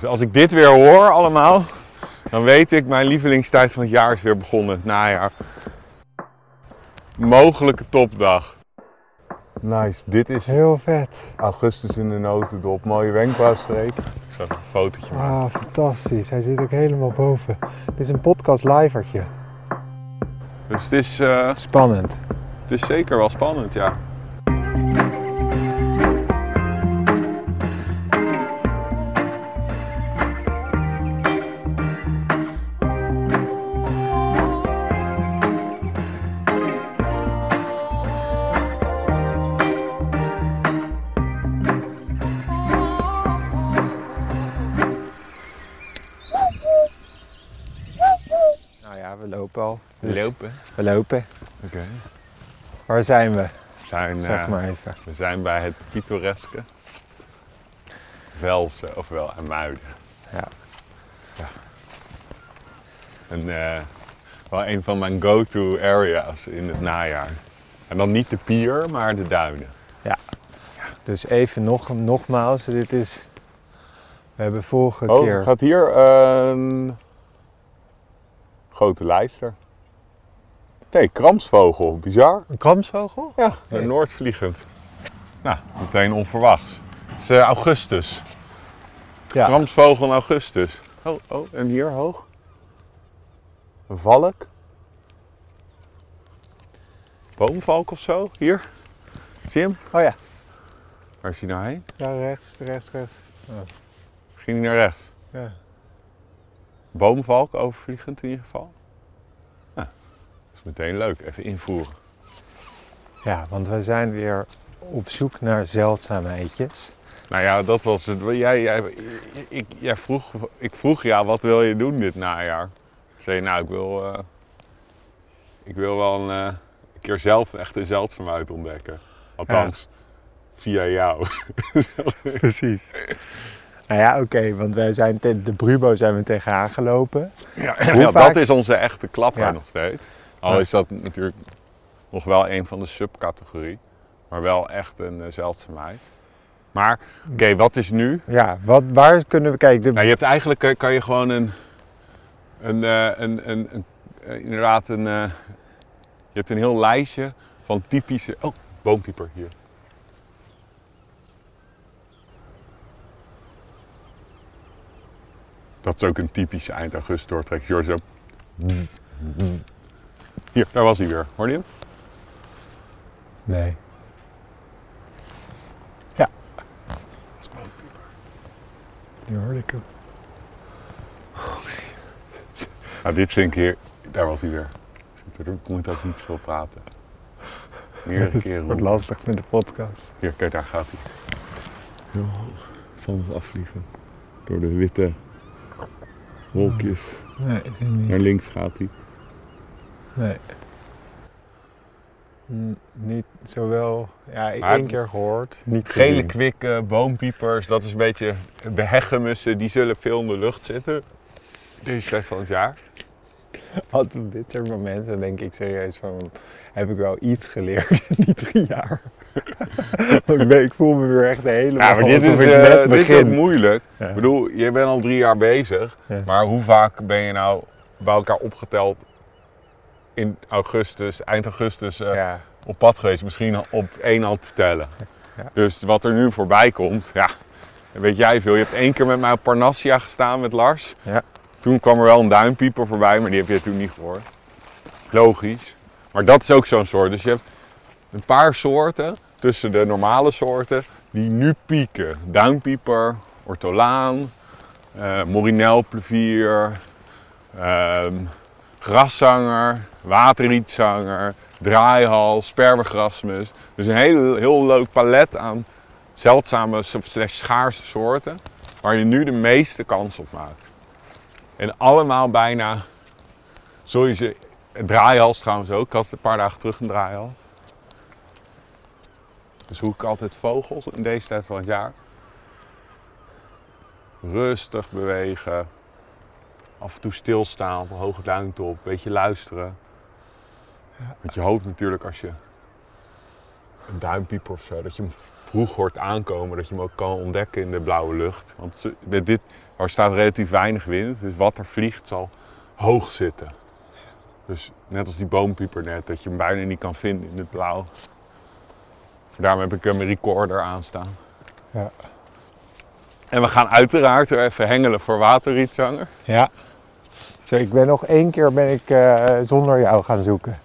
Dus als ik dit weer hoor allemaal, dan weet ik mijn lievelingstijd van het jaar is weer begonnen, het najaar. Mogelijke topdag. Nice, dit is Heel vet. augustus in de notendop. Mooie wenkbrauwstreek. Ik zal een fotootje maken. Ah, fantastisch. Hij zit ook helemaal boven. Dit is een podcast livertje. Dus het is, eh, Spannend. het is zeker wel spannend, ja. Lopen. Oké. Waar zijn we? We zijn, Zeg eh, maar even. we zijn bij het pittoreske Velsen, ofwel Amuiden. Ja. En eh, wel een van mijn go-to areas in het najaar. En dan niet de pier, maar de duinen. Dus even nog, nogmaals. Dit is... We hebben vorige Oh, keer... gaat hier een grote lijster. Nee, kramsvogel, bizar. Een kramsvogel? Ja, een noordvliegend. Nou, meteen onverwachts. Het is eh, augustus. Ja. Kramsvogel in augustus. Oh, oh, en hier hoog? Een valk? Boomvalk of zo? Hier? Zie je hem? Oh ja. Waar is hij nou heen? Ja, rechts, rechts, rechts. Ging hij naar rechts? Ja. Boomvalk overvliegend in ieder geval. Meteen leuk. Even invoeren. Ja, want we zijn weer op zoek naar zeldzaamheidjes. Nou ja, dat was het. Jij, jij, ik, jij vroeg, ik vroeg ja, wat wil je doen dit najaar? Ik zei, nou, ik wil, eh, ik wil wel een, eh, een keer zelf echt een zeldzaamheid ontdekken. Althans, via jou. Precies. Nou ja, oké, want wij zijn de Brubo zijn we tegenaan gelopen. Ja, Hoe ja, vaak- dat is onze echte klapper Ja. nog steeds. Al Ja. is dat natuurlijk nog wel een van de subcategorie. Maar wel echt een eh, zeldzaamheid. Maar, oké, wat is nu? Ja, wat, waar kunnen we kijken? De, Nou, je hebt eigenlijk eh, kan je gewoon een, een, eh, een, een, een inderdaad een, je hebt een heel lijstje van typische, oh, boompieper hier. Dat is ook een typische eind augustus doortrek. Je hoort zo. bzz, bzz. Hier, daar was hij weer. Hoorde je hem? Nee. Ja. Nu hoorde ik hem. Nou, dit vind ik hier. Daar was hij weer. Ik moet ook niet veel praten. Meerdere keren. Wordt roepen. lastig met de podcast. Hier, kijk, daar gaat hij. Heel hoog van ons afvliegen. Door de witte wolkjes. Nee, is hij niet. Naar links gaat hij. Nee. N- niet zowel, ja, ik Maar- één keer gehoord. Niet Gele kwikken, boompiepers, dat is een beetje de heggemussen, die zullen veel in de lucht zitten. Deze tijd van het jaar. Altijd op dit soort momenten denk ik serieus van, heb ik wel iets geleerd in die drie jaar? Want ik, ben, ik voel me weer echt helemaal Ja, maar dit is, net dit is ook moeilijk. Ja. Ik bedoel, je bent al drie jaar bezig. Ja. Maar hoe vaak ben je nou bij elkaar opgeteld in augustus, eind augustus, eh, Ja, op pad geweest? Misschien op één hand vertellen. Ja. Dus wat er nu voorbij komt, ja, weet jij veel. Je hebt één keer met mij op Parnassia gestaan met Lars. Ja. Toen kwam er wel een duimpieper voorbij, maar die heb je toen niet gehoord. Logisch. Maar dat is ook zo'n soort. Dus je hebt een paar soorten tussen de normale soorten die nu pieken. Duimpieper, ortolaan, eh morinelplevier, ehm graszanger, waterrietzanger, draaihals, sperwegrasmus. Dus een heel, heel leuk palet aan zeldzame slash schaarse soorten waar je nu de meeste kans op maakt. En allemaal bijna, zul je ze, draaihals trouwens ook, ik had een paar dagen terug een draaihals. Dus hoe ik altijd vogels in deze tijd van het jaar. Rustig bewegen. Af en toe stilstaan hoge duintop. Een beetje luisteren. Want je hoopt natuurlijk als je een duimpieper of zo, dat je hem vroeg hoort aankomen. Dat je hem ook kan ontdekken in de blauwe lucht. Want met dit, Er staat relatief weinig wind, dus wat er vliegt zal hoog zitten. Dus net als die boompieper net, dat je hem bijna niet kan vinden in het blauw. Daarom heb ik een recorder aanstaan. Ja. En we gaan uiteraard weer even hengelen voor waterrietzanger. Ja. Zo, ik ben nog één keer ben ik eh, zonder jou gaan zoeken.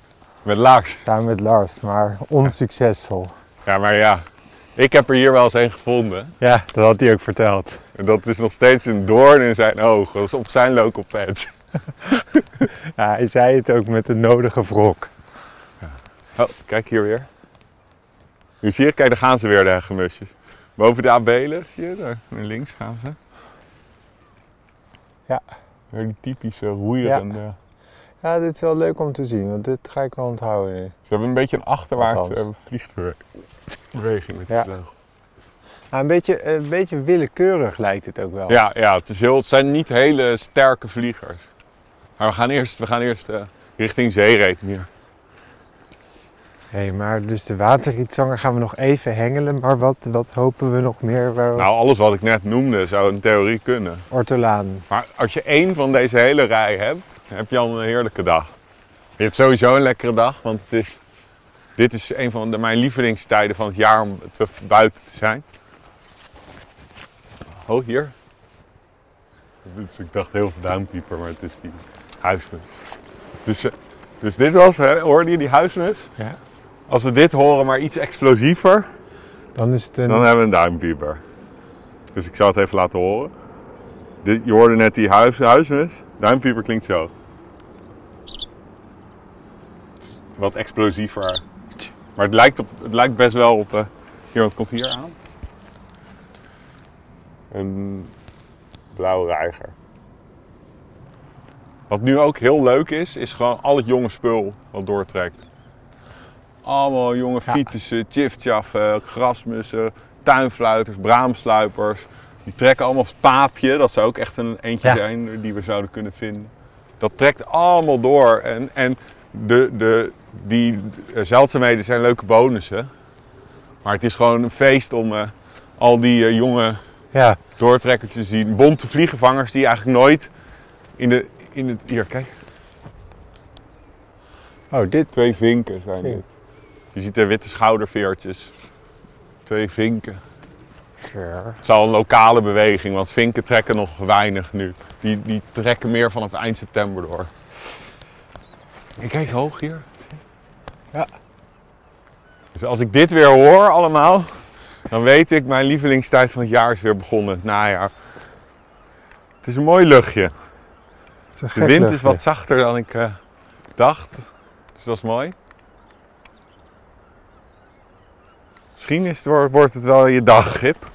Met Lars. Samen met Lars, maar onsuccesvol. Ja, maar ja, ik heb er hier wel eens een gevonden. Ja, dat had hij ook verteld. En dat is nog steeds een doorn in zijn ogen. Dat is op zijn local patch. Ja, hij zei het ook met de nodige wrok. Oh, kijk hier weer. Nu zie je, kijk, daar gaan ze weer, de hegemusjes. Boven de abelen, zie je, daar naar links gaan ze. Ja. Weer die typische roeierende. Ja, dit is wel leuk om te zien, want dit ga ik wel onthouden nu. Ze hebben een beetje een achterwaartse eh, vliegbeweging met die Ja. vleugel. Nou, een, beetje, een beetje willekeurig lijkt het ook wel. Ja, ja het, is heel, het zijn niet hele sterke vliegers. Maar we gaan eerst, we gaan eerst eh, richting zeereet hier. Hé, maar dus de waterrietzanger gaan we nog even hengelen, maar wat, wat hopen we nog meer? Waar... Nou, alles wat ik net noemde zou in theorie kunnen. Ortolaan. Maar als je één van deze hele rij hebt, heb je al een heerlijke dag. Je hebt sowieso een lekkere dag, want het is, dit is een van de, mijn lievelingstijden van het jaar om te, buiten te zijn. Oh, hier. Is, ik dacht heel veel duimpieper, maar het is die huismus. Dus, eh, dus dit was, hè, hoorde je die huismus? Ja. Als we dit horen, maar iets explosiever, Dan is het een... dan hebben we een duimpieper. Dus ik zal het even laten horen. Dit, je hoorde net die huis, huismus. Duimpieper klinkt zo. Wat explosiever. Maar het lijkt, op, het lijkt best wel op... eh, hier, wat komt hier aan? Een blauwe reiger. Wat nu ook heel leuk is, is gewoon al het jonge spul wat doortrekt. Allemaal jonge Ja. fietsen, chifchaffen, grasmussen, tuinfluiters, braamsluipers. Die trekken allemaal op het paapje. Dat zou ook echt een eentje Ja. zijn die we zouden kunnen vinden. Dat trekt allemaal door. En, en de, de, die eh, zeldzaamheden zijn leuke bonussen. Maar het is gewoon een feest om eh, al die eh, jonge Ja, doortrekkers te zien. Bonte vliegenvangers die eigenlijk nooit in de... In het, hier, kijk. oh dit. Twee vinken zijn dit. Je ziet de witte schouderveertjes. Twee vinken. Ja. Het is al een lokale beweging, want vinken trekken nog weinig nu. Die, die trekken meer vanaf eind september door. En kijk hoog hier. Ja. Dus als ik dit weer hoor allemaal, dan weet ik mijn lievelingstijd van het jaar is weer begonnen, het najaar. Het is een mooi luchtje. De wind is wat zachter dan ik eh, dacht. Dus dat is mooi. Misschien is het, wordt- het wel je daggip.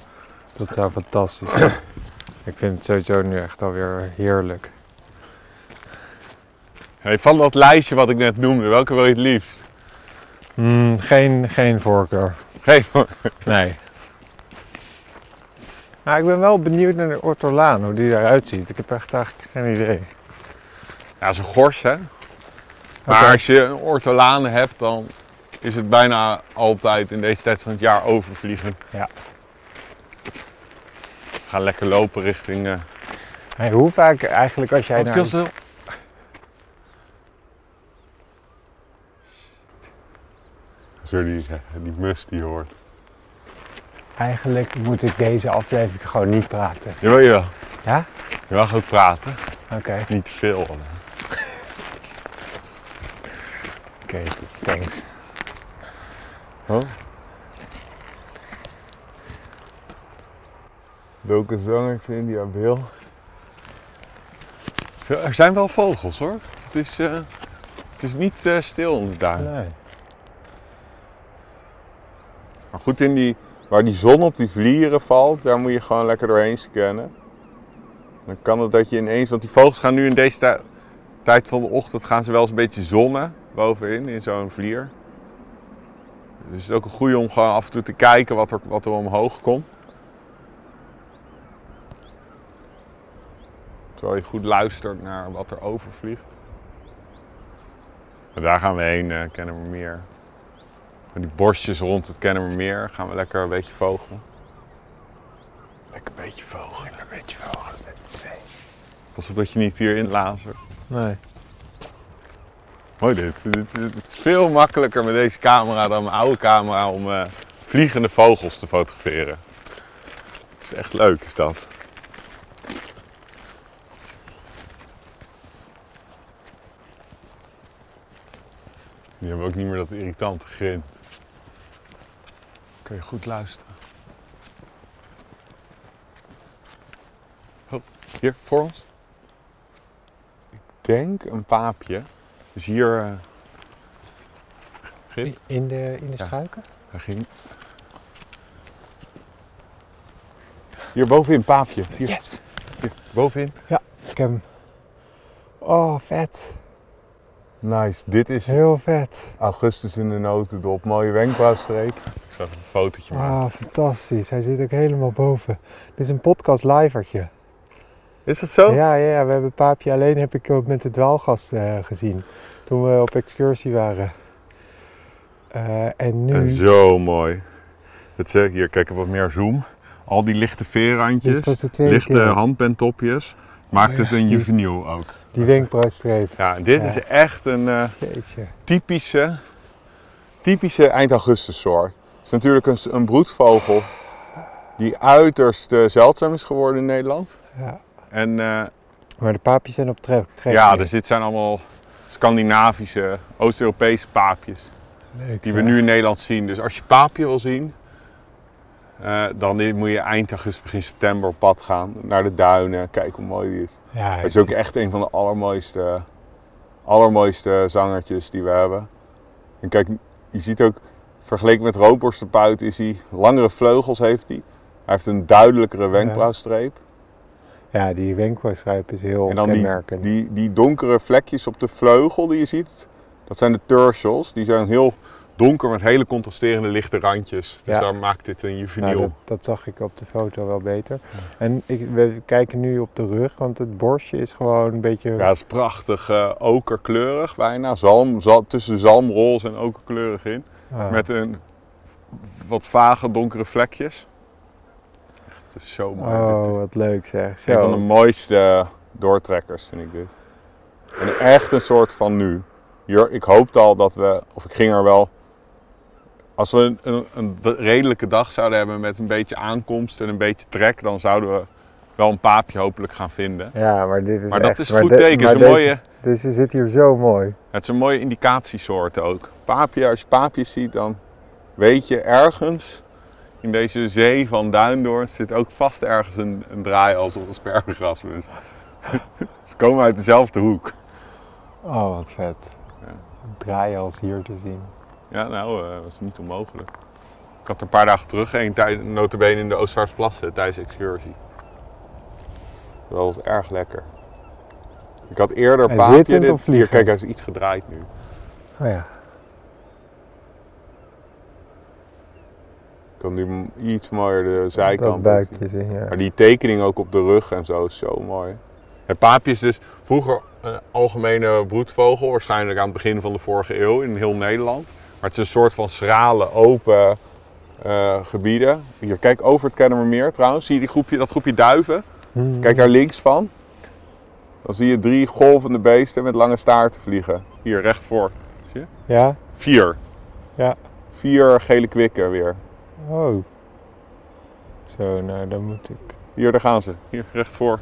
Dat zou fantastisch zijn. ik vind het sowieso nu echt alweer heerlijk. Hey, van dat lijstje wat ik net noemde, welke wil je het liefst? Mm, geen, geen voorkeur. Geef me. Nee. Nou, ik ben wel benieuwd naar de ortolaan, hoe die eruit ziet. Ik heb echt eigenlijk geen idee. Ja, zo'n gors hè. Maar als je een ortolane hebt, dan is het bijna altijd in deze tijd van het jaar overvliegen. Ja. We gaan lekker lopen richting... eh Hey, hoe vaak eigenlijk als jij naar... veel stil. Zo die, die mus die je hoort. Eigenlijk moet ik deze aflevering gewoon niet praten. Jawel, jawel. Ja? Je mag ook praten. Oké. Niet veel. Oké, thanks. Oh. Welke zangertje in die abeel? Er zijn wel vogels hoor. Het is, eh, het is niet eh, stil duin. Nee. Maar goed, in die, waar die zon op die vlieren valt, daar moet je gewoon lekker doorheen scannen. Dan kan het dat je ineens, want die vogels gaan nu in deze tij- tijd van de ochtend gaan ze wel eens een beetje zonnen bovenin in zo'n vlier. Dus het is ook een goede om gewoon af en toe te kijken wat er, wat er omhoog komt. Terwijl je goed luistert naar wat er overvliegt. Maar daar gaan we heen, eh Kennemermeer. Die borstjes rond het Kennemermeer gaan we lekker een beetje vogelen. Lekker beetje vogel. Een beetje vogels met twee. Pas op dat je niet hierin lazert. Nee. Mooi dit. Het is veel makkelijker met deze camera dan mijn oude camera om eh, vliegende vogels te fotograferen. Dat is echt leuk, is dat. Die hebben ook niet meer dat irritante grind. Kun je goed luisteren. Oh, hier, voor ons. Ik denk een paapje. Dus hier... eh Gip? In de, in de Ja. struiken? Hij ging. Hier bovenin, paapje. Hier, Yes. hier, bovenin. Ik heb hem. Oh, vet. Nice. Dit is Heel vet. augustus in de notendop. Mooie wenkbrauwstreek. Zal even een fotootje maken. Ah, fantastisch. Hij zit ook helemaal boven. Dit is een podcast livertje. Is dat zo? Ja, ja, ja, we hebben Paapje alleen heb ik ook met de dwaalgast eh, gezien. Toen we op excursie waren. Eh, en nu... En zo mooi. Het zeg hier, kijk wat meer zoom. Al die lichte veerrandjes, lichte keer. handpentopjes. Maakt Ja, het een juveniel ook. Die wenkbrauwstreep. Ja, dit Ja. is echt een eh, typische, typische eind augustus soort. Het is natuurlijk een, een broedvogel die uiterst zeldzaam is geworden in Nederland. Ja. En eh, Maar de paapjes zijn op trek. trek ja, hier. dus dit zijn allemaal Scandinavische, Oost-Europese paapjes Leuk, die we ja. nu in Nederland zien. Dus als je paapje wil zien, eh, dan moet je eind augustus, begin september op pad gaan. Naar de duinen, kijk hoe mooi die is. Ja, Hij is ook echt een van de allermooiste, allermooiste zangertjes die we hebben. En kijk, je ziet ook, vergeleken met roodborstenpuit is hij, langere vleugels heeft hij. Hij heeft een duidelijkere wenkbrauwstreep. Ja, die wenkbrauwstreep is heel En dan die, kenmerkend. die, die donkere vlekjes op de vleugel die je ziet, dat zijn de tertials. Die zijn heel donker met hele contrasterende lichte randjes. Dus Ja. daar maakt dit een Nou, juveniel. dat, dat zag ik op de foto wel beter. En ik, we kijken nu op de rug, want het borstje is gewoon een beetje... Ja, het is prachtig eh, okerkleurig bijna. Zalm, zal, tussen zalmroze en okerkleurig in. Ah, Met een wat vage donkere vlekjes. Echt, Het is zo mooi. oh, Dit wat leuk zeg. is een van de Zo. mooiste doortrekkers, vind ik dit. En echt een soort van nu. Hier, ik hoopte al dat we, of ik ging er wel. Als we een, een, een redelijke dag zouden hebben met een beetje aankomst en een beetje trek, dan zouden we wel een paapje hopelijk gaan vinden. Ja, maar dit is Maar dat is een goed de- teken. maar Het is een deze- mooie, Deze zit hier zo mooi. het is een mooie indicatiesoort ook. Paapje, als je paapjes ziet, dan weet je ergens in deze zee van duindoorn zit ook vast ergens een, een draaials of een spergengrasmus. Ze komen uit dezelfde hoek. Oh, wat vet. Ja. Draaien als hier te zien. Ja, nou, eh, dat is niet onmogelijk. Ik had een paar dagen terug een tijd, notabene in de Oostvaardersplassen tijdens de excursie. Dat was erg lekker. Ik had eerder paapje. dit- of hier, kijk, hij is iets gedraaid nu. Oh ja. Ik kan nu iets mooier de zijkant dat buikje zien, ja. Maar die tekening ook op de rug en zo is zo mooi. Het paapje is dus vroeger een algemene broedvogel, waarschijnlijk aan het begin van de vorige eeuw in heel Nederland. Maar het is een soort van schrale, open eh, gebieden. Hier, kijk over het Kennemermeer trouwens. Zie je die groepje, dat groepje duiven? Hmm. Kijk daar links van. Dan zie je drie golvende beesten met lange staarten vliegen. Hier, recht voor. Ja? Vier. Ja. Vier gele kwikken weer. Oh. Zo, nou dan moet ik... Hier, daar gaan ze. Hier, recht voor.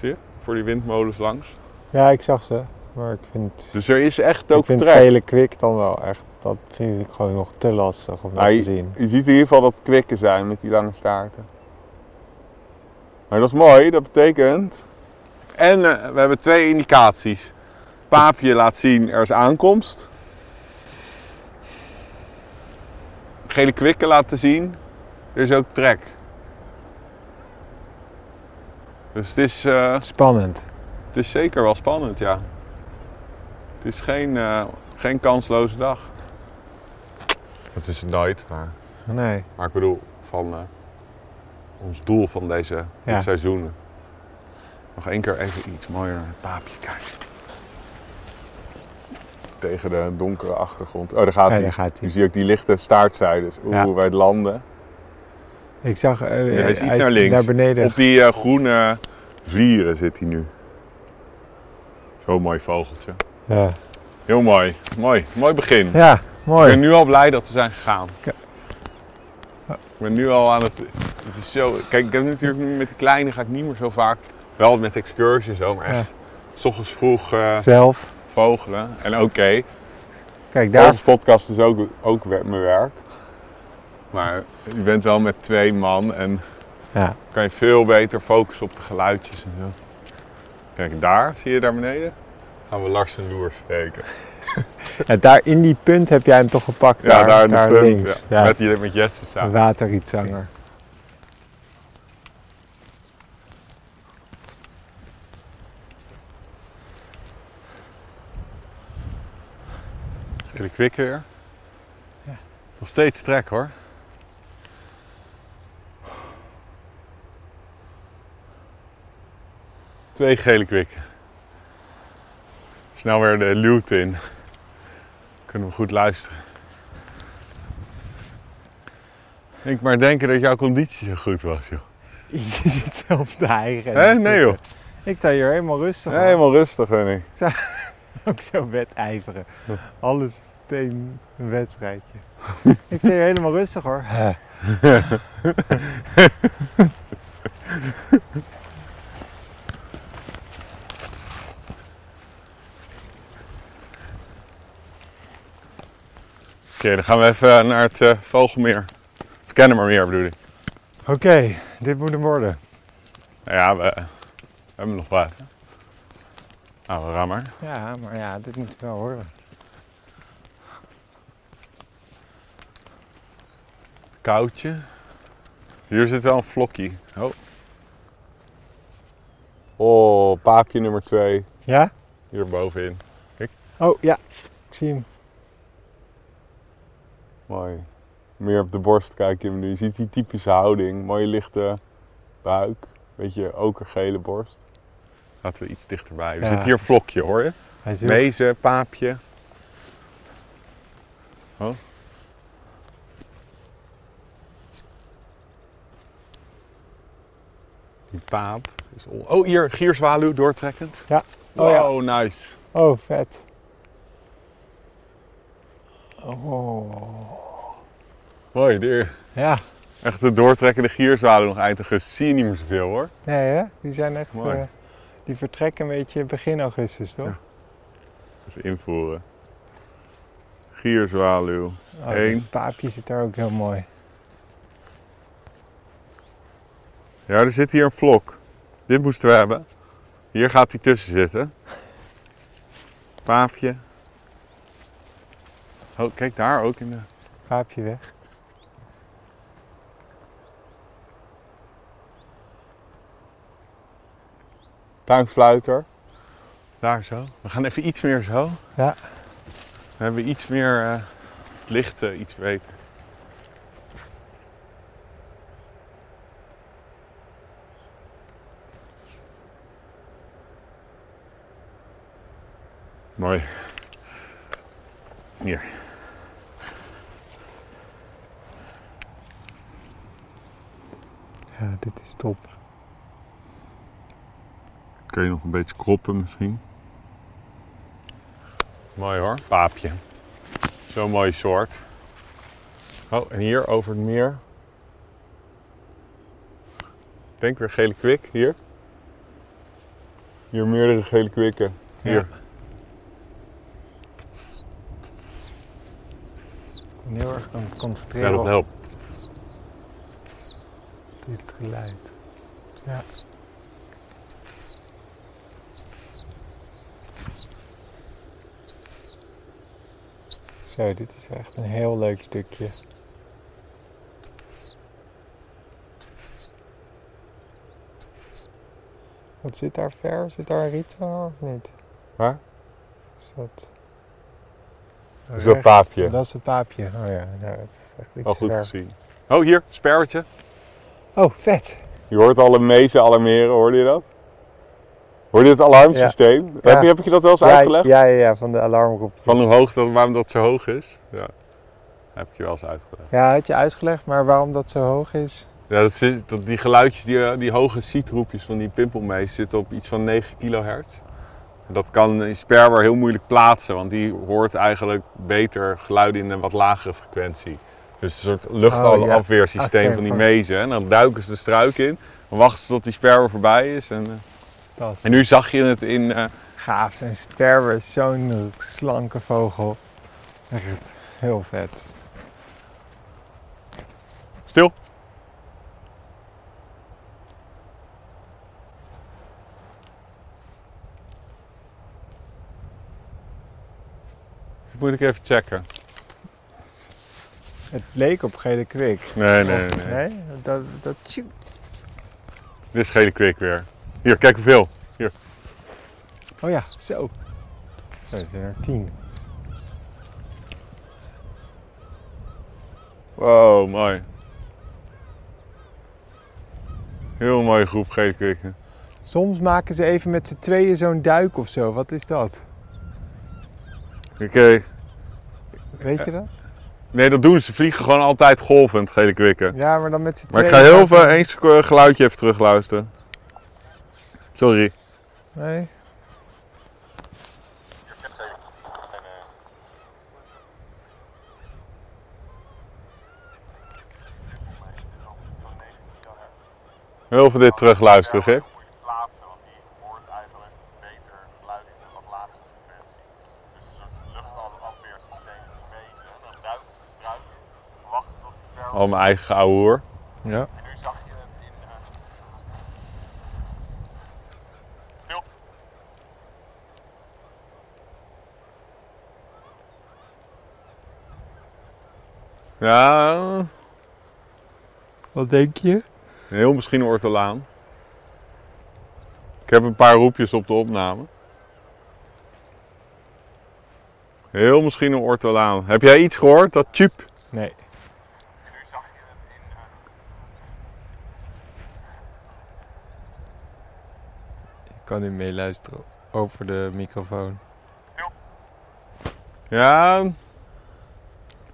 Zie je? Voor die windmolens langs. Ja, ik zag ze. Maar ik vind... Dus er is echt ik ook vind trek. gele kwik dan wel echt... Dat vind ik gewoon nog te lastig om Nou, te zien. Je ziet in ieder geval dat kwikken zijn met die lange staarten. Maar dat is mooi, dat betekent. En eh, we hebben twee indicaties. Paapje laat zien er is aankomst. Gele kwikken laten zien er is ook trek. Dus het is, eh, Spannend. het is zeker wel spannend, ja. Het is geen, eh, geen kansloze dag. Dat is het nooit, maar. Nee. Maar ik bedoel, van eh, ons doel van deze Ja. dit seizoen. Nog één keer even iets mooier naar het paapje kijken. Tegen de donkere achtergrond. Oh, daar gaat Ja, hij. Je hij. ziet ook die lichte staartzijdes. Oeh, Ja. het landen. Ik zag, eh, hij is iets hij naar links. naar beneden. Op die eh, groene vlieren zit hij nu. Zo'n mooi vogeltje. Ja, Heel mooi. Mooi. Mooi begin. ja Ik mooi. ben nu al blij dat we zijn gegaan. Ja. Ik ben nu al aan het... het is zo, kijk, ik heb natuurlijk nu met de kleine ga ik niet meer zo vaak... Wel met excursies zo, maar echt... S ochtends vroeg eh, Zelf. vogelen. En oké, Kijk, daar. Deze podcast is ook, ook mijn werk. Maar je bent wel met twee man en Ja. kan je veel beter focussen op de geluidjes en zo. Kijk, daar, zie je daar beneden? Gaan we Lars en Loer steken. Ja, daar in die punt heb jij hem toch gepakt. Ja, daar, daar in de daar punt. links. Ja. Ja. Met, die, met Jesse samen. waterrietzanger. Gele kwik weer. Ja. Nog steeds trek hoor. Twee gele kwikken. Snel weer de luwte in. Kunnen we goed luisteren. Ik maar denken dat jouw conditie zo goed was, joh. Je zit zelf te hijgen. Hè? Nee, joh. Ik sta hier helemaal rustig. Nee, helemaal rustig, ben ik. Ook zo wedijveren. Alles meteen een wedstrijdje. ik sta hier helemaal rustig hoor. Oké, dan gaan we even naar het eh, Vogelmeer. Of Kennemermeer bedoel ik. Oké, dit moet hem worden. Nou ja, we, we hebben nog wat. Nou, ram maar. Ja, maar ja, dit moet wel horen. Koudje. Hier zit wel een vlokkie. Oh. Oh, paapje nummer 2. Ja? Hier bovenin. Oh ja, ik zie hem. Mooi. Meer op de borst kijk je hem nu. Je ziet die typische houding. Mooie lichte buik. Beetje okergele borst. Laten we iets dichterbij. Er Ja. zit hier vlokje hoor. Mezen, paapje. Oh. Die paap is on- Oh, hier, gierzwaluw doortrekkend. Ja. Oh, ja. Wow, nice. Oh, vet. Oh. Mooi, de, Ja. echt de doortrekkende gierzwaluw nog eind augustus. Zie je niet meer zoveel hoor. Nee hè? Die zijn echt... Mooi. eh, die vertrekken een beetje begin augustus, toch? Ja. Even invoeren. Gierzwaluw. Oh, Eén. Paapje zit daar ook heel mooi. Ja, er zit hier een vlok. Dit moesten we hebben. Hier gaat hij tussen zitten. Paafje. Oh, kijk daar ook in de... Paapje weg. tuinfluiter. Daar zo. We gaan even iets meer zo. Ja. Dan hebben we iets meer eh, licht, iets beter. Mooi. Hier. Ja, dit is top. Kun je nog een beetje kroppen misschien? Mooi hoor, paapje. Zo'n mooie soort. Oh, en hier over het meer. Ik Denk weer gele kwik, hier. Hier meerdere gele kwikken. Hier. Ik ben heel erg aan het concentreren Help, op help. Dit geluid. Ja. Zo, dit is echt een heel leuk stukje. Wat zit daar ver? Zit daar een rietzanger of niet? Waar? Is dat... Dat is dat recht? paapje. Dat is het paapje. Oh ja, nou, dat is echt iets Al goed ver. gezien. Oh, hier, sperwertje. Oh, vet. Je hoort alle mezen alarmeren, hoorde je dat? Hoorde je het alarmsysteem? Ja. Heb, je, heb ik je dat wel eens Ja, uitgelegd? ja, ja, ja, van de alarmroep. Van hoe hoog dat, waarom dat zo hoog is? Ja. Heb ik je wel eens uitgelegd. Ja, had je uitgelegd, maar waarom dat zo hoog is? Ja, dat zit, dat, die geluidjes, die, eh, die hoge cietroepjes van die pimpelmees zitten op iets van 9 kilohertz. Dat kan een sperwer heel moeilijk plaatsen, want die hoort eigenlijk beter geluiden in een wat lagere frequentie. Dus een soort luchtafweersysteem Oh, van die Van- mezen. En dan duiken ze de struik in, dan wachten ze tot die sperwer voorbij is. En, eh, is en nu zag je het in, eh, gaaf. Een sperwer is zo'n slanke vogel. Echt heel vet. stil. Moet ik even checken. Het leek op gele kwik. Nee, nee, Of- nee. Nee? Dat, dat. Dit is gele kwik weer. Hier, kijk hoeveel. oh ja, zo. Zo, er zijn er tien. Wow, mooi. Heel mooie groep gele kwikken. Soms maken ze even met z'n tweeën zo'n duik of zo. Wat is dat? Oké. Weet je dat? Nee, dat doen ze. Ze vliegen gewoon altijd golvend, gele kwikken. Ja, maar dan met z'n Maar ik ga heel veel eens een geluidje even terugluisteren. Sorry. Nee. Heel veel dit terugluisteren, hè? plaatsen, want die hoort eigenlijk beter geluid in een wat lagere frequentie. Dus een soort luchtafweersysteem van die mezen. Dan duiken ze de struik in, wachten tot die ver. Al mijn eigen ouwe hoor. Ja. En nu zag je het in. Stil. Ja, Wat denk je? heel misschien ortolaan. Ik heb een paar roepjes op de opname. Heel misschien een ortolaan. Heb jij iets gehoord? Dat tjup? Nee. En nu zag je het in. eh, Ik kan nu meeluisteren over de microfoon. Ja.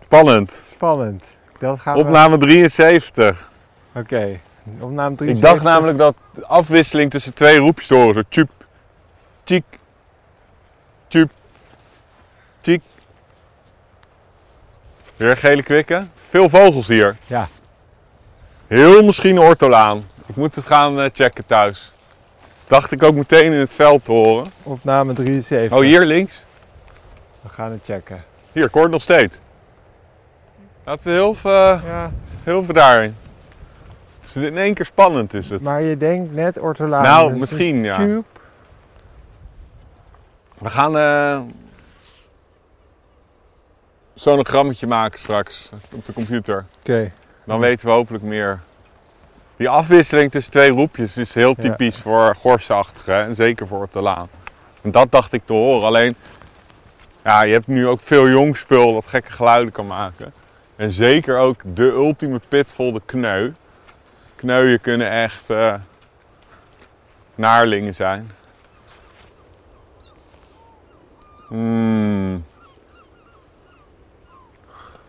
Spannend. Spannend. Dat gaan we... Opname 73. Oké. Opname Ik 73. dacht namelijk dat de afwisseling tussen twee roepjes. Zo tjup, tjik, tjup, tjik. Weer gele kwikken. Veel vogels hier. Ja. Heel misschien een ortolaan. Ik moet het gaan eh, checken thuis. Dacht ik ook meteen in het veld te horen. Opname 73. Oh, hier links. We gaan het checken. Hier, ik hoor het nog steeds. Laten we heel veel, eh, Ja. heel veel daarin. Het is in één keer spannend is het. Maar je denkt net ortolaan. Nou, dus misschien, ja. tube. We gaan eh sonogrammetje maken straks op de computer. Oké. Dan weten we hopelijk meer. Die afwisseling tussen twee roepjes is heel Ja. typisch voor gorsachtige en zeker voor ortolaan. En dat dacht ik te horen. Alleen, ja, je hebt nu ook veel jong spul dat gekke geluiden kan maken. En zeker ook de ultieme pitvol, de kneu. Kneuien kunnen echt eh, naarlingen zijn. Hmm.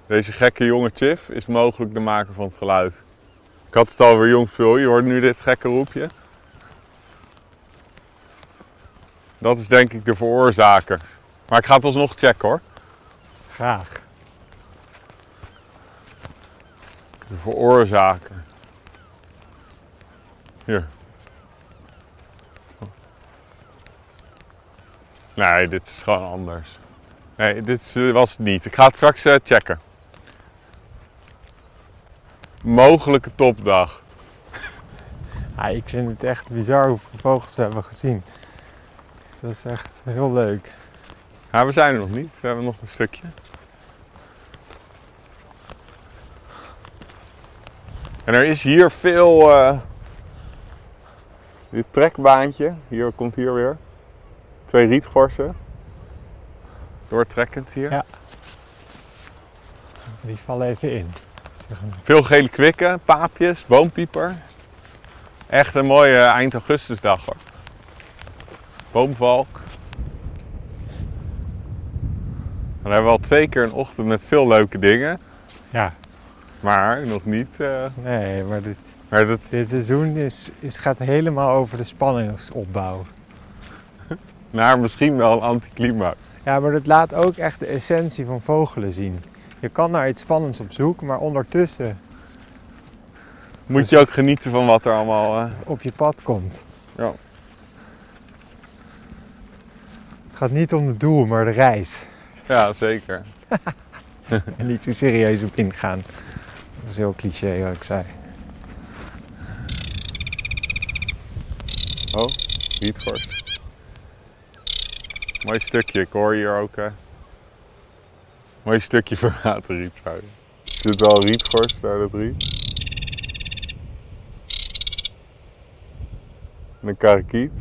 Deze gekke jonge Chiff is mogelijk de maker van het geluid. Ik had het alweer jong spul, je hoort nu dit gekke roepje. Dat is denk ik de veroorzaker. Maar ik ga het alsnog checken hoor. Graag. De veroorzaker. Hier. Nee, dit is gewoon anders. Nee, dit was het niet. Ik ga het straks eh, checken. Mogelijke topdag. Ja, ik vind het echt bizar hoeveel vogels we hebben gezien. Dat is echt heel leuk. Ja, we zijn er nog niet. We hebben nog een stukje. En er is hier veel. eh, dit trekbaantje. Hier komt hier weer. Twee rietgorsen. Doortrekkend hier. Ja. Die vallen even in. Veel gele kwikken, paapjes, boompieper. Echt een mooie eind augustusdag hoor. Boomvalk. Dan hebben we al twee keer een ochtend met veel leuke dingen. Ja. Maar nog niet. eh, Nee, maar dit... Maar dat, Dit seizoen is, is, gaat helemaal over de spanningsopbouw. naar misschien wel een anticlimax. Ja, maar dat laat ook echt de essentie van vogelen zien. Je kan naar iets spannends op zoek, maar ondertussen Moet je ook genieten van wat er allemaal... eh, op je pad komt. Ja. Het gaat niet om het doel, maar de reis. ja, zeker. En niet zo serieus op ingaan. Dat is heel cliché wat ik zei. Oh, rietgors. Mooi stukje, ik hoor hier ook. eh mooi stukje van waterrietzuilen. Er zit wel rietgors daar, dat riet. En een karakiet.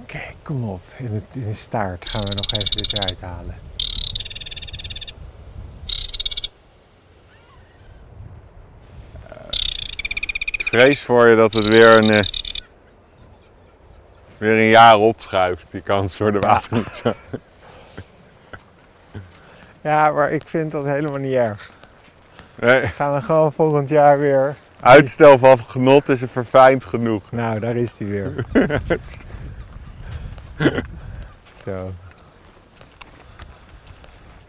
Oké, kom op. In, het, in de staart gaan we nog even dit eruit halen. Ik vrees voor je dat het weer een, eh, weer een jaar opschuift, die kans voor de waterrietzuilen. Ja, maar ik vind dat helemaal niet erg. Nee, Gaan we gewoon volgend jaar weer. uitstel van genot is een verfijnd genoeg. Nou, daar is hij weer. Zo,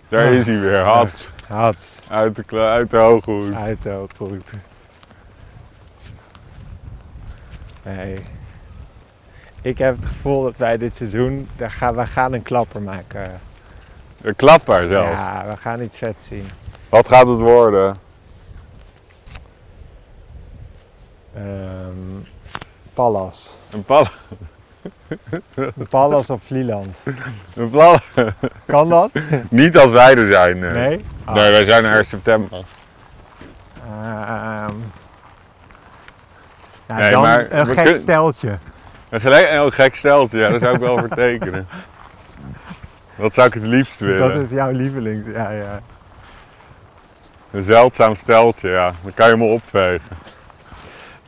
Daar Ah. is hij weer, had. had Uit de, uit de hoge hoed. uit de goed. Nee. Ik heb het gevoel dat wij dit seizoen, daar gaan, we gaan een klapper maken. Een klapper zelfs. Ja, we gaan iets vet zien. Wat gaat het worden? Ehm Pallas. Een pal. Pallas op Vlieland. Een plan. Kan dat? Niet als wij er zijn. Nee, Nee? Ah. nee wij zijn er september. Ehm, ja, Nee, dan maar een gek kun- steltje. Een gelijk een heel gek steltje, ja, daar zou ik wel voor tekenen. Wat zou ik het liefst willen? Dat is jouw lieveling. Ja, ja. Een zeldzaam steltje, ja. Dan kan je me opvegen.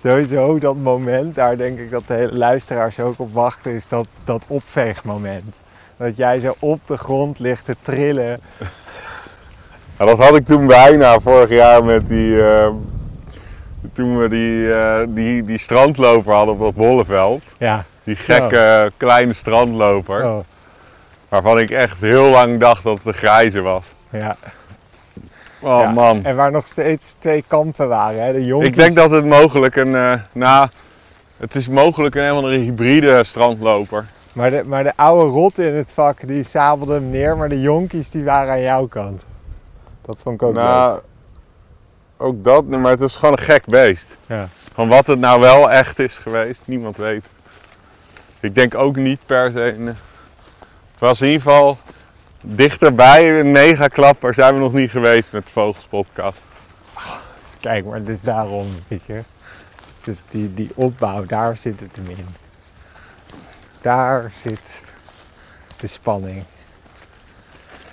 Sowieso dat moment, daar denk ik dat de hele luisteraars ook op wachten, is dat, dat opveegmoment. Dat jij zo op de grond ligt te trillen. Ja, dat had ik toen bijna vorig jaar met die. eh, toen we die, eh, die, die strandloper hadden op dat bolleveld. Ja, Die gekke kleine strandloper. oh, Waarvan ik echt heel lang dacht dat het een grijze was. ja. Oh Ja, man. En waar nog steeds twee kampen waren. Hè? De jonkies, Ik denk dat het mogelijk een. eh nou, het is mogelijk een helemaal een hybride strandloper. maar, de, maar de oude rot in het vak, die sabelde hem neer, maar de jonkies die waren aan jouw kant. Dat vond ik ook leuk. Ook dat, maar het was gewoon een gek beest. Ja. Van wat het nou wel echt is geweest, niemand weet het. Ik denk ook niet per se. Een, het was in ieder geval dichterbij een megaklapper zijn we nog niet geweest met de Vogels podcast. Kijk, maar dus daarom, weet je. Dus die, die opbouw, daar zit het hem in. Daar zit de spanning.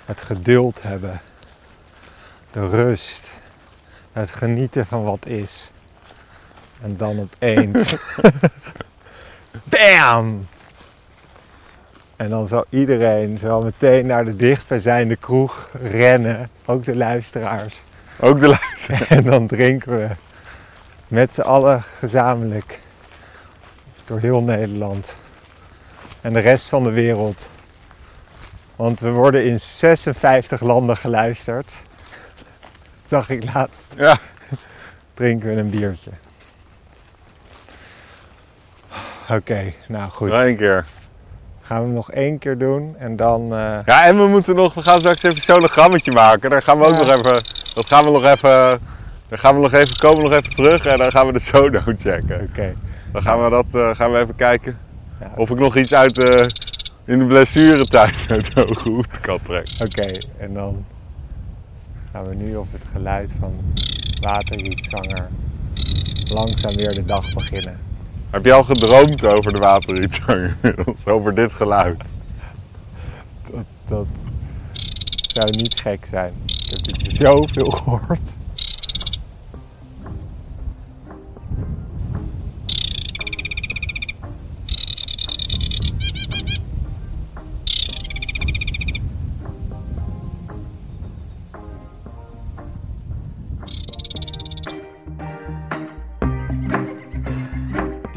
Het geduld hebben. De rust. Het genieten van wat is. En dan opeens. BAM! En dan zal iedereen zal meteen naar de dichtbijzijnde kroeg rennen. Ook de luisteraars. Ook de luisteraar. En dan drinken we met z'n allen gezamenlijk door heel Nederland en de rest van de wereld. Want we worden in 56 landen geluisterd. Zag ik laatst. Ja. Drinken we een biertje. Oké, nou goed. Nog één keer. Gaan we hem nog één keer doen en dan. eh, Ja, en we moeten nog, we gaan straks even een sologrammetje maken. Daar gaan we ook Ja. nog even, dat gaan we nog even, dan gaan we nog even, komen we nog even terug en dan gaan we de sodo checken. Oké. Dan gaan we dat, eh, gaan we even kijken Ja. of ik nog iets uit de, in de blessuretijd uit de hoge hoed kan trekken. Oké, en dan gaan we nu op het geluid van waterrietzanger langzaam weer de dag beginnen. Heb je al gedroomd over de waterrietzanger? Over dit geluid? Dat, dat zou niet gek zijn. Ik heb dit zoveel gehoord.